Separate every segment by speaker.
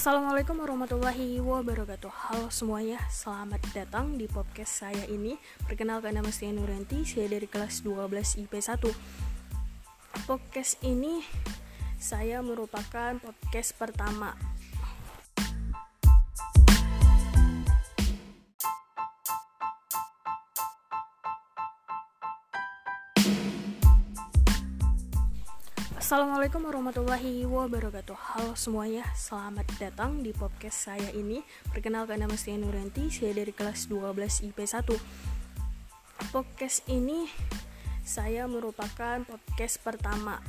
Speaker 1: Assalamualaikum warahmatullahi wabarakatuh. Halo semuanya, selamat datang di podcast saya ini. Perkenalkan nama saya Nuranti, saya dari kelas 12 IP1 Podcast ini saya merupakan podcast pertama Assalamualaikum warahmatullahi wabarakatuh. Halo semuanya, selamat datang di podcast saya ini. Perkenalkan nama saya Nuranti, saya dari kelas 12 IP1 Podcast ini saya merupakan podcast pertama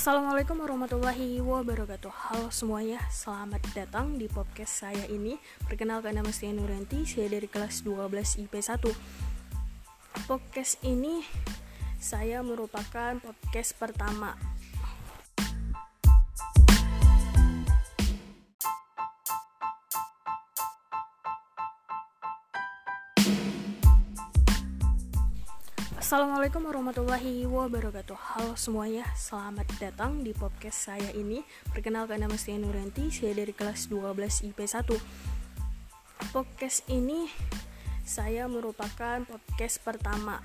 Speaker 1: Assalamualaikum warahmatullahi wabarakatuh. Halo semuanya, selamat datang di podcast saya ini. Perkenalkan nama saya Nuranti, saya dari kelas 12 IP1 Podcast ini saya merupakan podcast pertama Assalamualaikum warahmatullahi wabarakatuh. Halo semuanya, selamat datang di podcast saya ini. Perkenalkan nama saya Nuranti, saya dari kelas 12 IP1 Podcast ini saya merupakan podcast pertama